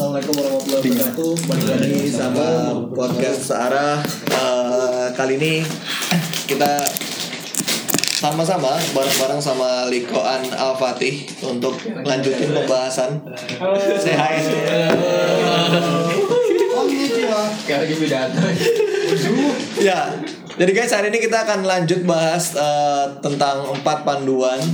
Assalamualaikum warahmatullahi wabarakatuh. Balik lagi sama podcast searah. Eh, kali ini kita sama-sama bareng-bareng sama Likoan Al Fatih untuk lanjutin pembahasan. Say hi. Kayak lagi pidato. Ya, jadi guys hari ini kita akan lanjut bahas eh, tentang empat panduan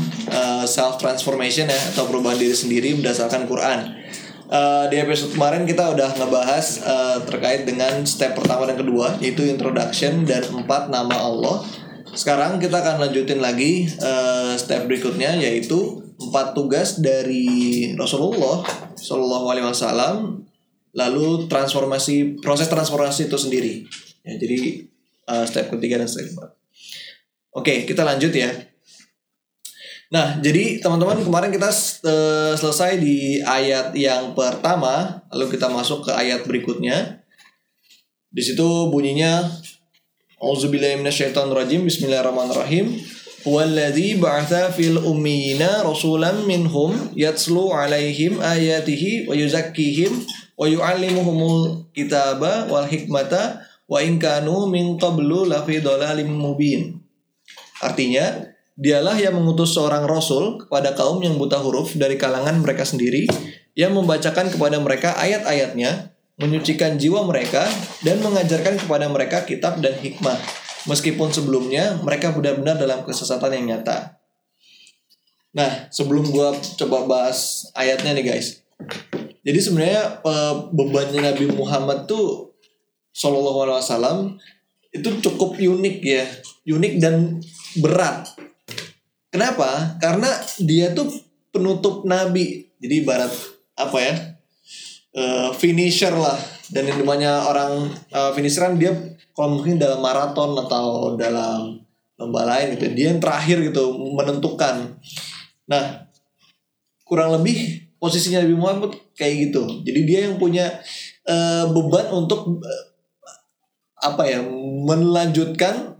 self transformation ya atau perubahan diri sendiri berdasarkan Quran. Eh, di episode kemarin kita udah ngebahas eh, terkait dengan step pertama dan kedua yaitu introduction dan empat nama Allah. Sekarang kita akan lanjutin lagi eh, step berikutnya yaitu empat tugas dari Rasulullah Shallallahu Alaihi Wasallam lalu transformasi proses transformasi itu sendiri. Ya jadi uh, step ketiga dan step keempat. Oke kita lanjut ya nah jadi teman-teman kemarin kita uh, selesai di ayat yang pertama lalu kita masuk ke ayat berikutnya di situ bunyinya Auzubillahi minasyaitonirrajim Bismillahirrahmanirrahim Huwallazi ba'atha fil ummiyina rasulan minhum yatslu alaihim ayatihi wa yuzakkihim wa yu'allimuhumul kitaba wal hikmata wa in kanu min qablu lafi dhalalim mubin. Artinya, dialah yang mengutus seorang rasul kepada kaum yang buta huruf dari kalangan mereka sendiri yang membacakan kepada mereka ayat-ayatnya, menyucikan jiwa mereka dan mengajarkan kepada mereka kitab dan hikmah meskipun sebelumnya mereka benar-benar dalam kesesatan yang nyata. Nah, sebelum gua coba bahas ayatnya nih guys. Jadi sebenarnya eh, bebannya Nabi Muhammad tuh Shallallahu Alaihi Wasallam itu cukup unik ya, unik dan berat. Kenapa? Karena dia tuh penutup Nabi. Jadi ibarat apa ya? Eh, finisher lah. Dan yang namanya orang eh, finisher kan dia kalau mungkin dalam maraton atau dalam lomba lain gitu, dia yang terakhir gitu menentukan. Nah, kurang lebih posisinya Nabi Muhammad kayak gitu. Jadi dia yang punya eh, beban untuk apa ya melanjutkan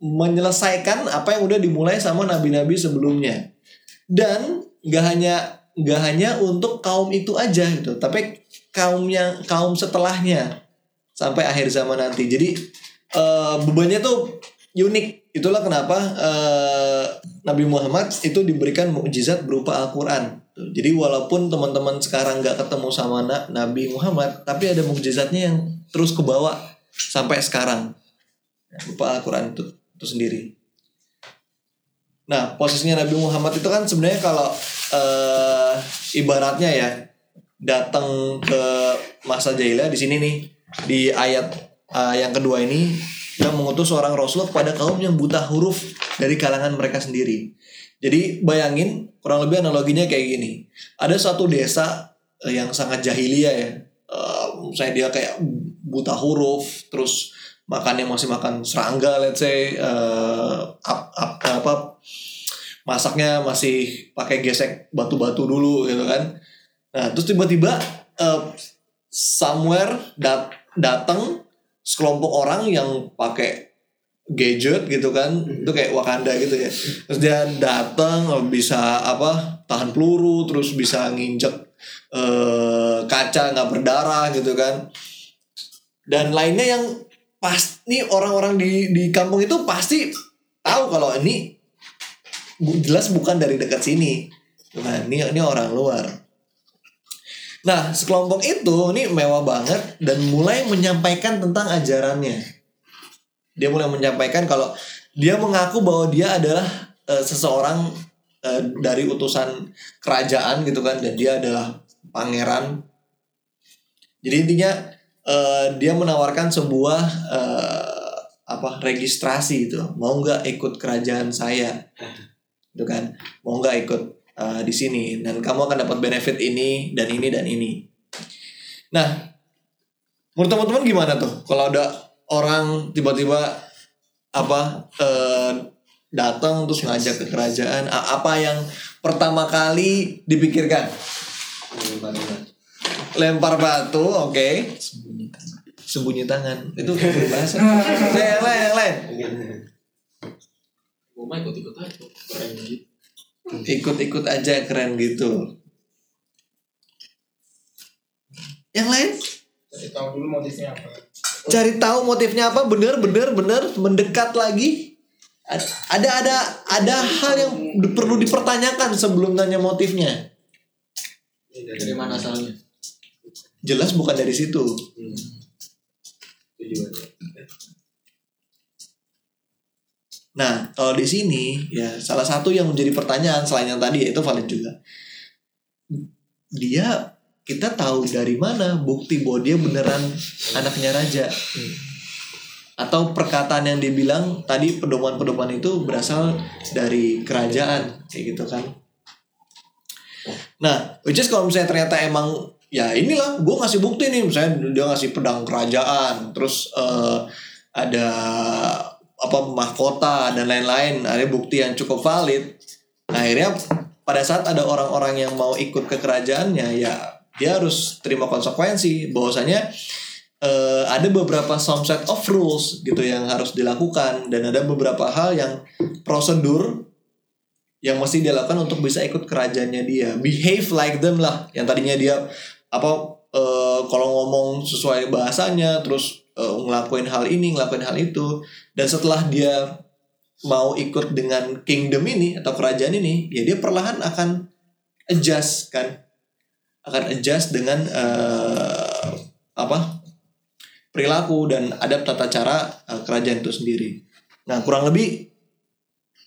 menyelesaikan apa yang udah dimulai sama nabi-nabi sebelumnya. Dan nggak hanya nggak hanya untuk kaum itu aja gitu, tapi kaum yang kaum setelahnya sampai akhir zaman nanti. Jadi eh, bebannya tuh unik. Itulah kenapa eh, Nabi Muhammad itu diberikan mukjizat berupa Al-Qur'an. Jadi walaupun teman-teman sekarang nggak ketemu sama na- Nabi Muhammad, tapi ada mukjizatnya yang terus kebawa sampai sekarang. Berupa Al-Qur'an itu, itu sendiri. Nah, posisinya Nabi Muhammad itu kan sebenarnya kalau eh, ibaratnya ya datang ke masa jahiliyah di sini nih di ayat eh, yang kedua ini yang mengutus seorang rasul kepada kaum yang buta huruf dari kalangan mereka sendiri. Jadi bayangin kurang lebih analoginya kayak gini. Ada satu desa eh, yang sangat jahiliyah ya. Eh, misalnya dia kayak buta huruf, terus makannya masih makan serangga, let's say, eh, ap- ap- apa masaknya masih pakai gesek batu-batu dulu gitu kan. Nah, terus tiba-tiba eh, somewhere dat datang sekelompok orang yang pakai gadget gitu kan itu kayak Wakanda gitu ya. Terus dia datang bisa apa tahan peluru terus bisa nginjek eh, kaca nggak berdarah gitu kan dan lainnya yang pasti orang-orang di di kampung itu pasti tahu kalau ini jelas bukan dari dekat sini nah ini ini orang luar Nah, sekelompok itu ini mewah banget dan mulai menyampaikan tentang ajarannya. Dia mulai menyampaikan kalau dia mengaku bahwa dia adalah eh, seseorang eh, dari utusan kerajaan gitu kan dan dia adalah pangeran. Jadi intinya eh, dia menawarkan sebuah eh, apa registrasi itu. Mau nggak ikut kerajaan saya? Gitu kan. Mau nggak ikut uh, di sini dan kamu akan dapat benefit ini dan ini dan ini. Nah, menurut teman-teman gimana tuh kalau ada orang tiba-tiba apa eh, datang terus ngajak ke kerajaan apa yang pertama kali dipikirkan lempar batu oke sembunyi tangan itu bahasa yang lain yang lain Gue mah ikut-ikut aja. Keren gitu. ikut-ikut aja keren gitu Yang lain? Cari tahu dulu motifnya apa. Cari tahu motifnya apa? Bener, bener, bener. Mendekat lagi. Ada ada ada hal yang perlu dipertanyakan sebelum tanya motifnya. Dari mana asalnya? Jelas bukan dari situ. Hmm. Nah, kalau di sini ya salah satu yang menjadi pertanyaan selain yang tadi yaitu valid juga. Dia kita tahu dari mana bukti bahwa dia beneran anaknya raja. Atau perkataan yang dibilang tadi pedoman-pedoman itu berasal dari kerajaan kayak gitu kan. Nah, which is kalau misalnya ternyata emang ya inilah gue ngasih bukti nih misalnya dia ngasih pedang kerajaan terus eh, ada apa mahkota dan lain-lain ada bukti yang cukup valid. Nah, akhirnya pada saat ada orang-orang yang mau ikut ke kerajaannya ya dia harus terima konsekuensi bahwasanya eh, ada beberapa some set of rules gitu yang harus dilakukan dan ada beberapa hal yang prosedur yang mesti dia lakukan untuk bisa ikut kerajaannya dia. Behave like them lah yang tadinya dia apa eh, kalau ngomong sesuai bahasanya terus eh, ngelakuin hal ini ngelakuin hal itu dan setelah dia mau ikut dengan kingdom ini atau kerajaan ini ya dia perlahan akan adjust kan akan adjust dengan eh, apa perilaku dan ada tata cara eh, kerajaan itu sendiri. Nah kurang lebih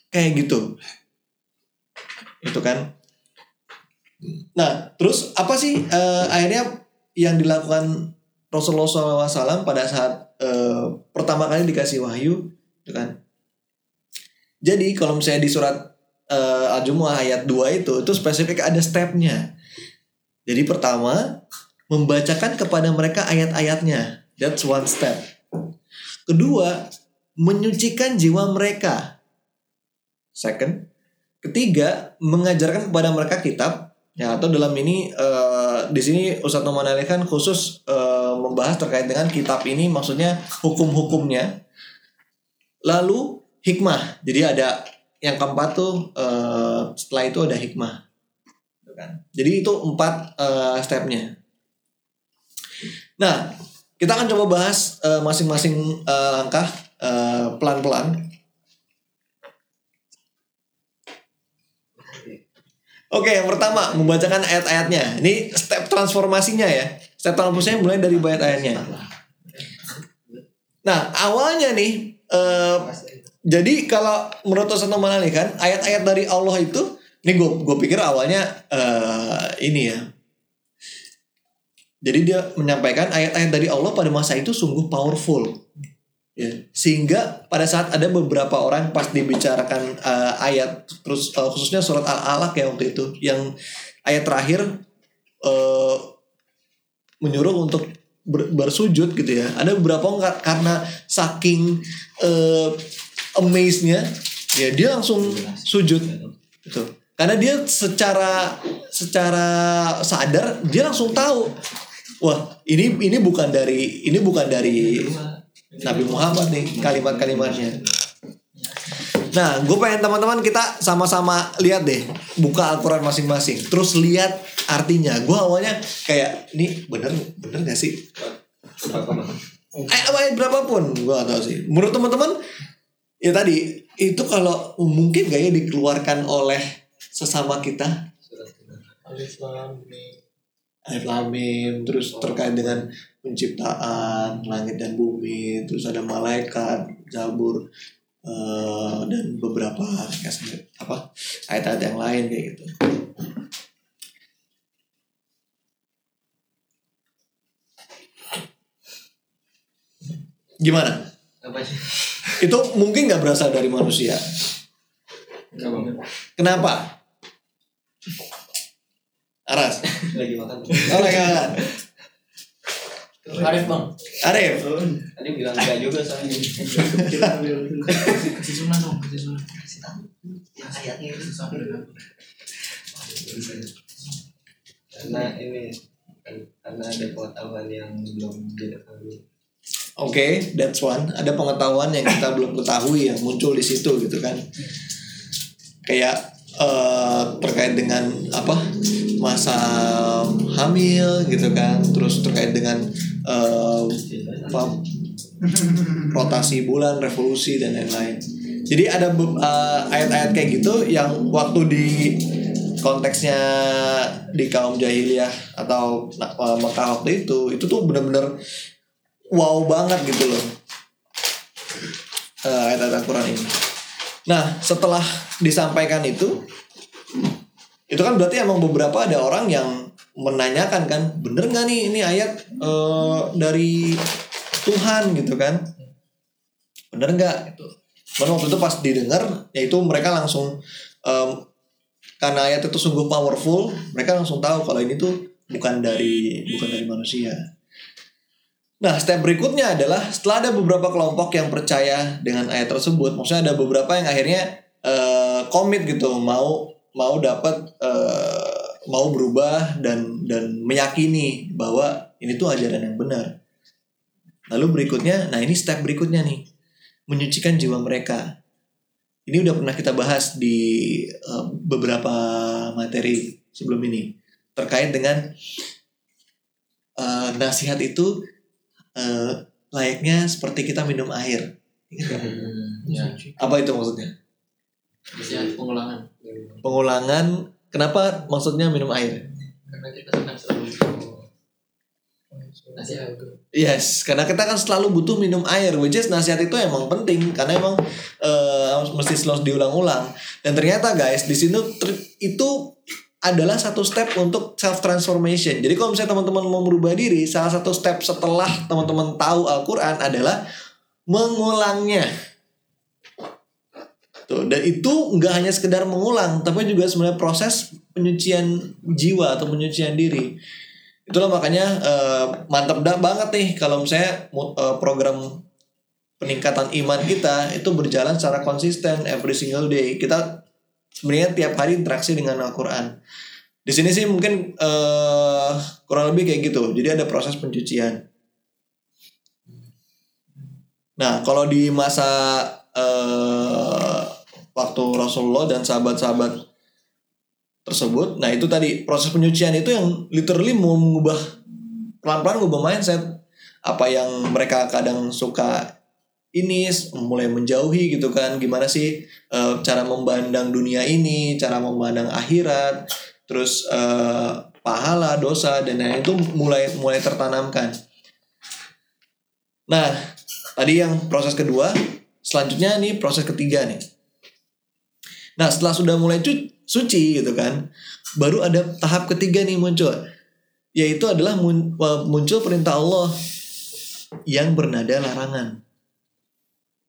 kayak gitu. Itu kan nah terus apa sih eh, akhirnya yang dilakukan Rasulullah SAW pada saat eh, pertama kali dikasih wahyu itu kan? Jadi kalau misalnya di surat eh, Al-Jumu'ah ayat 2 itu itu spesifik ada stepnya. Jadi pertama membacakan kepada mereka ayat-ayatnya. That's one step. Kedua menyucikan jiwa mereka. Second Ketiga, mengajarkan kepada mereka kitab. Ya, atau dalam ini eh, di sini Ustadz Noman Ali kan khusus eh, membahas terkait dengan kitab ini maksudnya hukum-hukumnya. Lalu hikmah. Jadi ada yang keempat tuh eh, setelah itu ada hikmah. Gitu kan. Jadi itu empat eh, stepnya. Nah, kita akan coba bahas masing-masing eh, langkah eh, pelan-pelan. Oke, yang pertama membacakan ayat-ayatnya. Ini step transformasinya ya. Step transformasinya mulai dari ayat-ayatnya. Nah, awalnya nih, eh, jadi kalau menurut Ustaz Ali kan, ayat-ayat dari Allah itu, ini gue gue pikir awalnya eh, ini ya. Jadi dia menyampaikan ayat-ayat dari Allah pada masa itu sungguh powerful. Ya, sehingga pada saat ada beberapa orang pas dibicarakan uh, ayat terus uh, khususnya surat al-alaq ya waktu itu yang ayat terakhir uh, menyuruh untuk ber- bersujud gitu ya. Ada beberapa orang karena saking uh, amaze-nya ya dia langsung sujud. Gitu. Karena dia secara secara sadar dia langsung tahu wah ini ini bukan dari ini bukan dari Nabi Muhammad nih kalimat-kalimatnya. Nah, gue pengen teman-teman kita sama-sama lihat deh, buka Al-Quran masing-masing, terus lihat artinya. Gue awalnya kayak ini bener bener gak sih? Eh, ayat berapapun, gue gak tahu sih. Menurut teman-teman, ya tadi itu kalau mungkin gak ya dikeluarkan oleh sesama kita Alif. Alif Lam Mim, terus terkait dengan penciptaan langit dan bumi, terus ada malaikat, Zabur eh, dan beberapa apa ayat-ayat yang lain kayak gitu. Gimana? Apa sih? Itu mungkin nggak berasal dari manusia. Bang. Kenapa? Aras. Lagi makan. Oh. Arif bang. Arif. Tadi bilang enggak juga soalnya. kasih sunnah dong kasih sunnah kasih tahu yang ayatnya itu dengan Karena ini karena ada pengetahuan yang belum diketahui. Oke, that's one. Ada pengetahuan yang kita belum ketahui yang muncul di situ gitu kan. Kayak eh, terkait dengan apa masa hamil gitu kan terus terkait dengan apa, rotasi bulan revolusi dan lain-lain. Jadi ada eh, ayat-ayat kayak gitu yang waktu di konteksnya di kaum jahiliyah atau eh, Mekah waktu itu itu tuh bener-bener wow banget gitu loh. Eh, ayat-ayat Al-Quran ini. Nah setelah disampaikan itu itu kan berarti emang beberapa ada orang yang menanyakan kan bener nggak nih ini ayat eh, dari Tuhan gitu kan. Bener nggak? Itu. Cuman waktu itu pas didengar yaitu mereka langsung em, karena ayat itu sungguh powerful mereka langsung tahu kalau ini tuh bukan dari bukan dari manusia. Nah, step berikutnya adalah setelah ada beberapa kelompok yang percaya dengan ayat tersebut, maksudnya ada beberapa yang akhirnya eh, komit gitu, mau mau dapat eh, mau berubah dan dan meyakini bahwa ini tuh ajaran yang benar. Lalu berikutnya, nah ini step berikutnya nih, menyucikan jiwa mereka. Ini udah pernah kita bahas di eh, beberapa materi sebelum ini terkait dengan eh, nasihat itu eh, layaknya seperti kita minum air. Nggak? Ya, Apa itu maksudnya? bisa pengulangan. Pengulangan. Kenapa maksudnya minum air? Karena kita akan selalu nasihat itu. Yes, karena kita kan selalu butuh minum air, which is nasihat itu emang penting karena emang eh, mesti selalu diulang-ulang. Dan ternyata guys di sini itu adalah satu step untuk self transformation. Jadi kalau misalnya teman-teman mau merubah diri, salah satu step setelah teman-teman tahu Al-Qur'an adalah mengulangnya. Tuh, dan itu nggak hanya sekedar mengulang, tapi juga sebenarnya proses penyucian jiwa atau penyucian diri. Itulah makanya eh, mantap banget nih kalau misalnya eh, program peningkatan iman kita itu berjalan secara konsisten every single day. Kita sebenarnya tiap hari interaksi dengan Al-Qur'an. Di sini sih mungkin eh, kurang lebih kayak gitu. Jadi ada proses pencucian. Nah, kalau di masa eh, waktu Rasulullah dan sahabat-sahabat tersebut, nah itu tadi proses penyucian itu yang literally mau mengubah pelan-pelan mengubah mindset. Apa yang mereka kadang suka ini mulai menjauhi gitu kan. Gimana sih eh, cara memandang dunia ini cara memandang akhirat terus eh, pahala dosa dan lain-lain itu mulai mulai tertanamkan. Nah tadi yang proses kedua selanjutnya nih proses ketiga nih nah setelah sudah mulai suci gitu kan baru ada tahap ketiga nih muncul yaitu adalah mun- muncul perintah Allah yang bernada larangan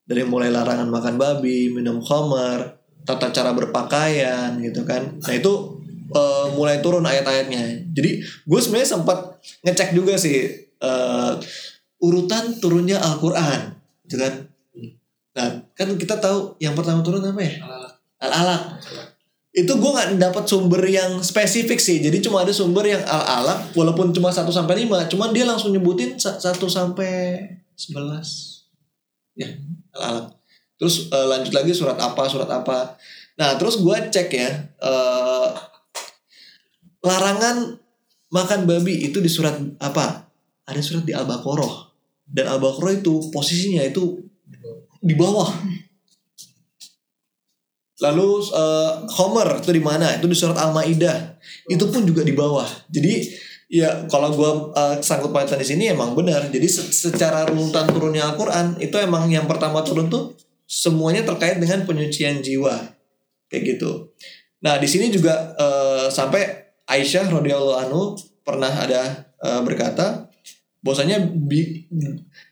dari mulai larangan makan babi, minum khamar, tata cara berpakaian gitu kan. Nah itu eh, mulai turun ayat-ayatnya. Jadi gue sebenarnya sempat ngecek juga sih eh, urutan turunnya Al-Quran, gitu kan. Nah kan kita tahu yang pertama turun apa ya? Al-alaq. Itu gue nggak dapat sumber yang spesifik sih. Jadi cuma ada sumber yang al-alaq, walaupun cuma 1 sampai 5, cuman dia langsung nyebutin 1 sampai 11. Ya, al-alaq. Terus eh, lanjut lagi surat apa, surat apa. Nah, terus gue cek ya eh, larangan makan babi itu di surat apa? Ada surat di Al-Baqarah. Dan Al-Baqarah itu posisinya itu di bawah. Lalu eh, Homer itu di mana? Itu di surat Al-Maidah. Itu pun juga di bawah. Jadi ya kalau gua eh, sangkut pautan di sini emang benar. Jadi se- secara runutan turunnya Al-Qur'an itu emang yang pertama turun tuh semuanya terkait dengan penyucian jiwa. Kayak gitu. Nah, di sini juga eh, sampai Aisyah radhiyallahu anhu pernah ada eh, berkata bahwasanya bi-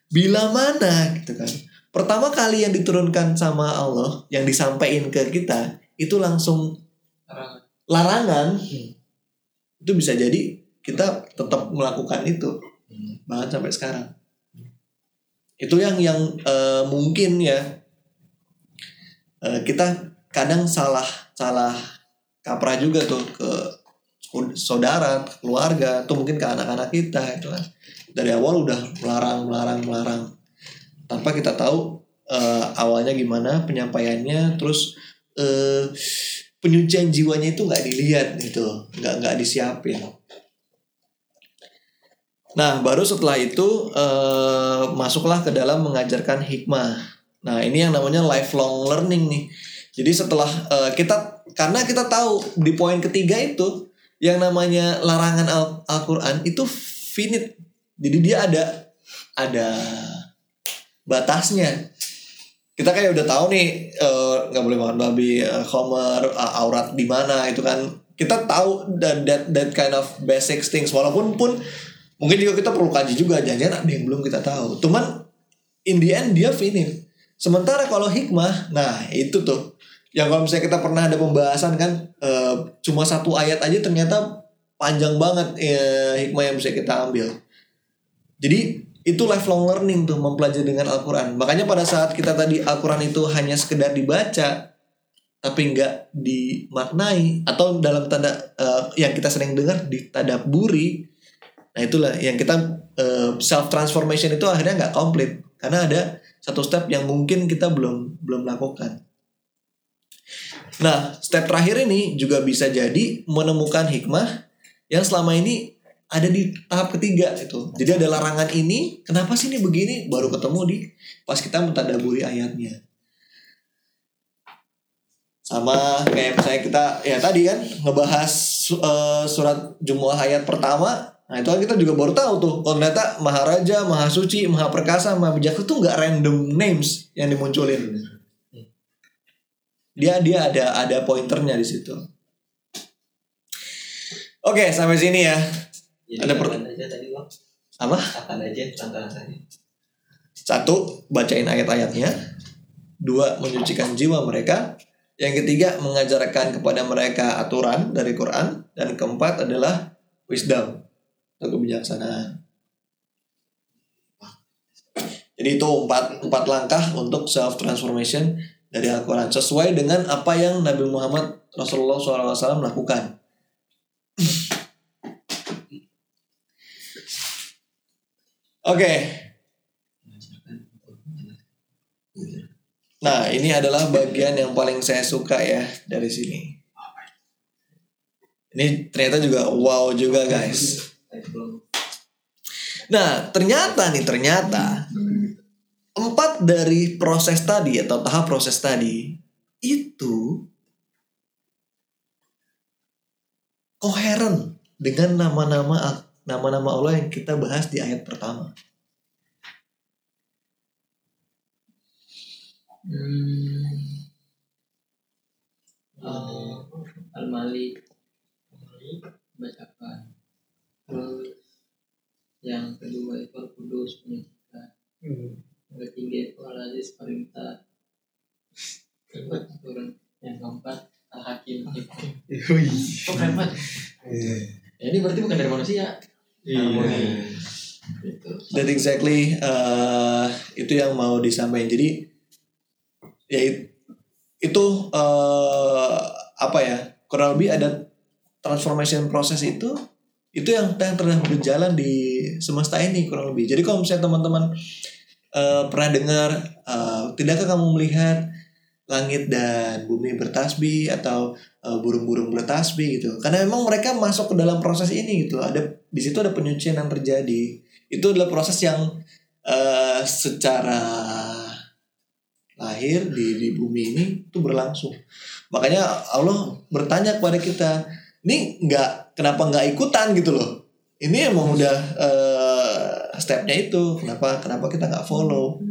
bila mana gitu kan pertama kali yang diturunkan sama Allah yang disampaikan ke kita itu langsung Larangan. larangan itu bisa jadi kita tetap melakukan itu. Bahkan sampai sekarang. Itu yang yang eh, mungkin ya. Eh, kita kadang salah salah kaprah juga tuh ke saudara ke keluarga atau mungkin ke anak-anak kita itu kan. Dari awal udah melarang melarang melarang tanpa kita tahu eh, awalnya gimana penyampaiannya terus eh, penyucian jiwanya itu nggak dilihat gitu, nggak nggak disiapin. Nah, baru setelah itu eh, masuklah ke dalam mengajarkan hikmah. Nah, ini yang namanya lifelong learning nih. Jadi setelah eh, kita karena kita tahu di poin ketiga itu yang namanya larangan Al- Al-Qur'an itu finite. Jadi dia ada ada batasnya. Kita kayak udah tahu nih eh, nggak boleh makan babi, eh, khomer, eh, aurat di mana itu kan. Kita tahu that, that that kind of basic things walaupun pun mungkin juga kita perlu kaji juga jangan ada yang belum kita tahu. Cuman in the end dia finite. Sementara kalau hikmah, nah itu tuh yang kalau misalnya kita pernah ada pembahasan kan eh, cuma satu ayat aja ternyata panjang banget eh, hikmah yang bisa kita ambil. Jadi itu lifelong learning tuh mempelajari dengan Al-Quran. Makanya pada saat kita tadi Al-Quran itu hanya sekedar dibaca tapi nggak dimaknai atau dalam tanda eh, yang kita sering dengar ditadaburi. Nah itulah yang kita self transformation itu akhirnya nggak komplit karena ada satu step yang mungkin kita belum belum lakukan. Nah, step terakhir ini juga bisa jadi menemukan hikmah yang selama ini ada di tahap ketiga itu. Jadi ada larangan ini, kenapa sih ini begini? Baru ketemu di pas kita mentadaburi ayatnya. Sama kayak misalnya kita ya tadi kan ngebahas eh, surat Jumuah ayat pertama. Nah itu kan kita juga baru tahu tuh kalau ternyata Maharaja, Maha Suci, Maha Perkasa, Maha Bijaksana itu nggak random names yang dimunculin. Dia dia ada ada pointernya di situ. Oke sampai sini ya. Jadi Ada per- aja tadi bang? Apa? Kapan aja langkah-langkahnya? Satu, bacain ayat-ayatnya. Dua, menyucikan jiwa mereka. Yang ketiga, mengajarkan kepada mereka aturan dari Quran. Dan keempat adalah wisdom atau kebijaksanaan. Jadi itu empat, empat langkah untuk self transformation dari Al-Quran sesuai dengan apa yang Nabi Muhammad Rasulullah SAW lakukan. Oke, Nah, ini adalah bagian yang paling saya suka ya dari sini. Ini ternyata juga wow juga guys. Nah, ternyata nih ternyata empat dari proses tadi atau tahap proses tadi itu koheren dengan nama-nama nama-nama Allah yang kita bahas di ayat pertama. Hmm. Eh, Al-Malik. Bacakan. Terus yang kedua itu Al-Qudus menyucikan yang ketiga itu Al-Aziz perintah aturan yang keempat Al-Hakim kok keren banget? Ya, ini berarti bukan dari manusia harmoni gitu That exactly uh, itu yang mau disampaikan. Jadi ya it- itu uh, apa ya? Kurang lebih ada transformation proses itu itu yang yang tengah berjalan di semesta ini kurang lebih. Jadi kalau misalnya teman-teman uh, pernah dengar uh, tidakkah kamu melihat langit dan bumi bertasbih atau burung-burung bertasbih gitu. Karena memang mereka masuk ke dalam proses ini gitu. Ada di situ ada penyucian yang terjadi. Itu adalah proses yang eh, secara lahir di di bumi ini itu berlangsung. Makanya Allah bertanya kepada kita ini nggak kenapa nggak ikutan gitu loh? Ini emang udah eh, stepnya itu. Kenapa kenapa kita nggak follow?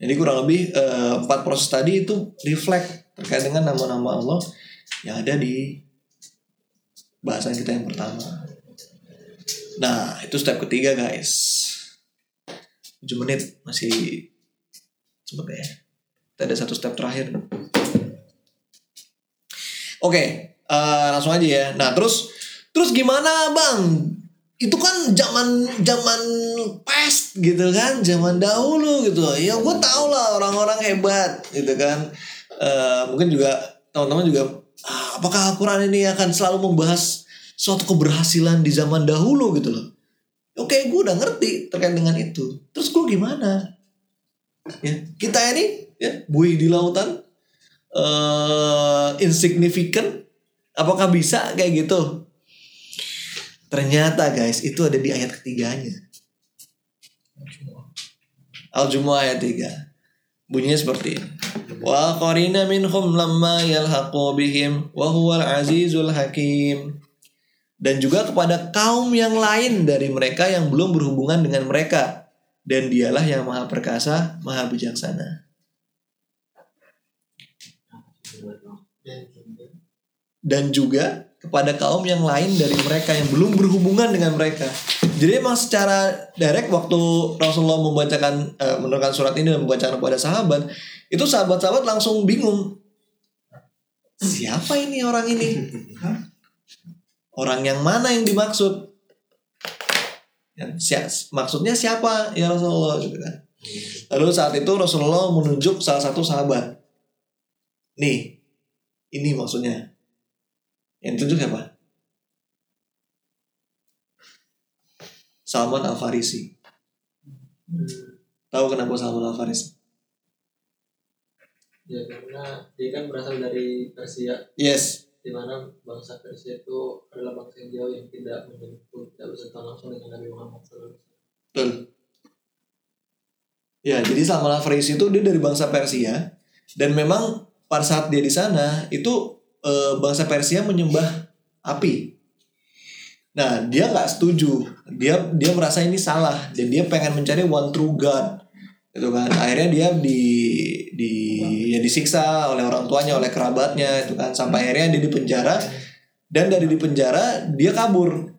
Jadi kurang lebih eh, empat proses tadi itu reflect terkait dengan nama-nama Allah yang ada di bahasan kita yang pertama Nah, itu step ketiga guys. 7 menit masih cepet ya. Kita ada satu step terakhir. Oke, eh, langsung aja ya. Nah, terus terus gimana, Bang? Itu kan zaman zaman past gitu kan, zaman dahulu gitu. Ya gue tau lah orang-orang hebat gitu kan. Eh, mungkin juga teman-teman juga ah, apakah Al-Quran ini akan selalu membahas suatu keberhasilan di zaman dahulu gitu loh. Oke, gue udah ngerti terkait dengan itu. Terus gue gimana? Ya, kita ini ya buih di lautan, eh insignificant? Apakah bisa kayak gitu? Ternyata guys, itu ada di ayat ketiganya. Al-Jumu'ah ayat 3. Bunyinya seperti ini. Wa qarina minhum lamma yalhaqu bihim wa huwal azizul hakim. Dan juga kepada kaum yang lain dari mereka yang belum berhubungan dengan mereka. Dan dialah yang maha perkasa, maha bijaksana. Dan juga kepada kaum yang lain dari mereka yang belum berhubungan dengan mereka. Jadi emang secara direct waktu Rasulullah membacakan eh, menurunkan surat ini dan membacakan kepada sahabat, itu sahabat-sahabat langsung bingung. Siapa ini orang ini? Orang yang mana yang dimaksud? Ya, maksudnya siapa ya Rasulullah gitu kan. Lalu saat itu Rasulullah menunjuk salah satu sahabat. Nih, ini maksudnya. Yang tunjuk siapa? Salman Al Farisi. Tahu kenapa Salman Al Farisi? Ya karena dia kan berasal dari Persia, Yes. di mana bangsa Persia itu adalah bangsa yang jauh yang tidak menyentuh, tidak bersentuhan langsung dengan Nabi Muhammad SAW. Betul. Ya, jadi Salman Al Farisi itu dia dari bangsa Persia dan memang pada saat dia di sana itu eh, bangsa Persia menyembah api. Nah, dia nggak setuju. Dia dia merasa ini salah dan dia pengen mencari one true God. Gitu kan. Akhirnya dia di di ya disiksa oleh orang tuanya, oleh kerabatnya itu kan sampai akhirnya dia di penjara dan dari di penjara dia kabur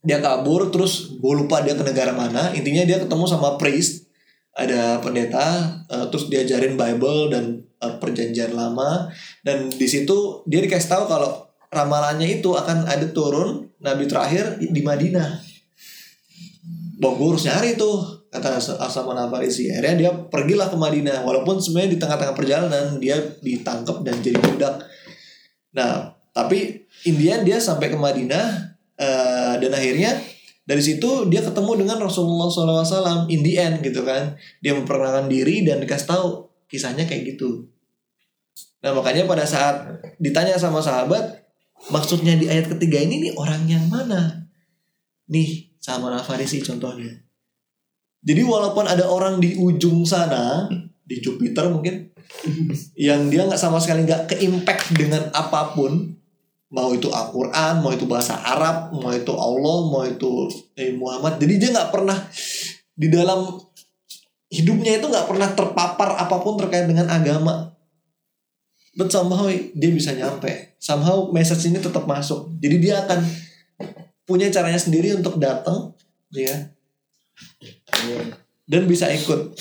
dia kabur terus gue lupa dia ke negara mana intinya dia ketemu sama priest ada pendeta eh, terus diajarin Bible dan eh, perjanjian lama. Dan di situ dia dikasih tahu kalau ramalannya itu akan ada turun nabi terakhir di Madinah. Wah gue harus nyari tuh kata Asama Farisi akhirnya dia pergilah ke Madinah. Walaupun sebenarnya di tengah-tengah perjalanan dia ditangkap dan jadi budak. Nah tapi Indian dia sampai ke Madinah eh, dan akhirnya dari situ dia ketemu dengan Rasulullah SAW in the end gitu kan. Dia memperkenalkan diri dan dikasih tahu kisahnya kayak gitu. Nah makanya pada saat ditanya sama sahabat maksudnya di ayat ketiga ini nih orang yang mana? Nih sama Farisi contohnya. Jadi walaupun ada orang di ujung sana di Jupiter mungkin yang dia nggak sama sekali nggak ke-impact dengan apa pun mau itu Al-Quran, mau itu bahasa Arab, mau itu Allah, mau itu eh, Muhammad. Jadi dia nggak pernah di dalam hidupnya itu nggak pernah terpapar apa pun terkait dengan agama. But somehow dia bisa nyampe. Somehow message ini tetap masuk. Jadi dia akan punya caranya sendiri untuk datang, ya, dan bisa ikut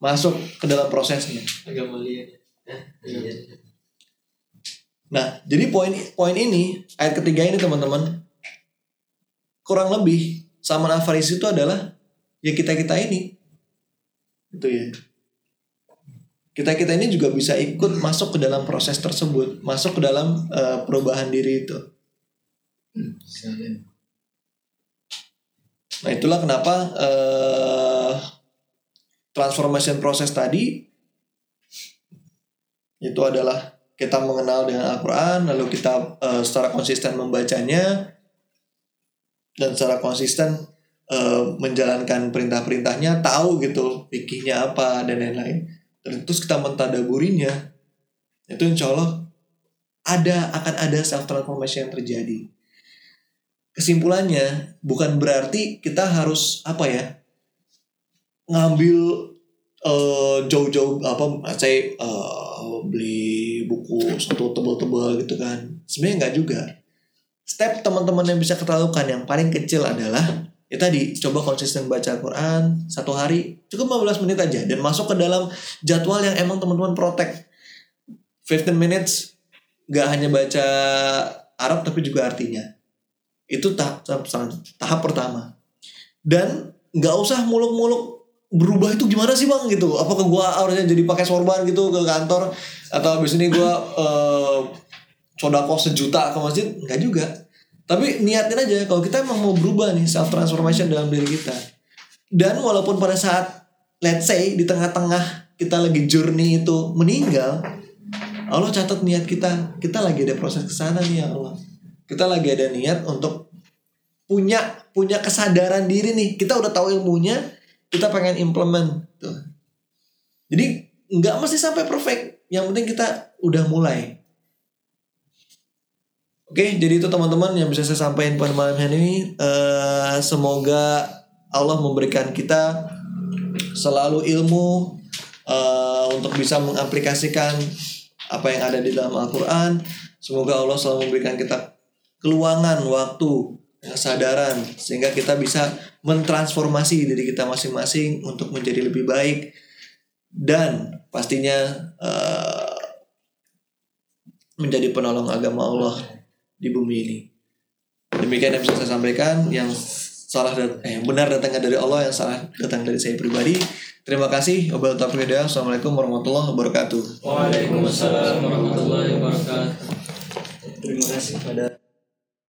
masuk ke dalam prosesnya. Agama liar. Iya. Nah, jadi poin poin ini ayat ketiga ini teman-teman kurang lebih sama Al-Farisi itu adalah ya kita kita ini, itu ya. Kita kita ini juga bisa ikut masuk ke dalam proses tersebut, masuk ke dalam eh, perubahan diri itu. Nah itulah kenapa eh, transformation proses tadi itu adalah kita mengenal dengan Al-Quran, lalu kita eh, secara konsisten membacanya, dan secara konsisten eh, menjalankan perintah-perintahnya, tahu gitu fikihnya apa dan lain-lain. Terus kita mentadaburinya, itu insya Allah ada akan ada self transformation yang terjadi. Kesimpulannya bukan berarti kita harus apa ya ngambil eh, jauh-jauh apa saya eh, beli buku satu tebal-tebal gitu kan. Sebenarnya nggak juga. Step teman-teman yang bisa kita lakukan yang paling kecil adalah ya tadi coba konsisten baca Al-Quran satu hari cukup 15 menit aja dan masuk ke dalam jadwal yang emang teman-teman protect. 15 minutes nggak hanya baca Arab tapi juga artinya. Itu tahap tahap, tahap pertama. Dan nggak usah muluk-muluk berubah itu gimana sih bang? Gitu. Apakah gua harusnya jadi pakai sorban gitu ke kantor? Atau habis ini gua eh, sodako sejuta ke masjid? Nggak juga. Tapi niatin aja kalau kita emang mau berubah nih self transformation dalam diri kita. Dan walaupun pada saat let's say di tengah-tengah kita lagi journey itu meninggal Allah catat niat kita kita lagi ada proses ke sana nih ya Allah. Kita lagi ada niat untuk punya punya kesadaran diri nih. Kita udah tahu ilmunya kita pengen implement tuh jadi nggak mesti sampai perfect yang penting kita udah mulai Oke, jadi itu teman-teman yang bisa saya sampaikan pada malam hari ini. Eh, semoga Allah memberikan kita selalu ilmu eh, untuk bisa mengaplikasikan apa yang ada di dalam Al-Quran. Semoga Allah selalu memberikan kita keluangan waktu, kesadaran sehingga kita bisa mentransformasi diri kita masing-masing untuk menjadi lebih baik dan pastinya eh, menjadi penolong agama Allah di bumi ini. Demikian yang bisa saya sampaikan yang salah dan eh benar datangnya dari Allah yang salah datang dari saya pribadi. Terima kasih. Wabillahi. Assalamualaikum warahmatullahi wabarakatuh. Waalaikumsalam warahmatullahi wabarakatuh. Terima kasih pada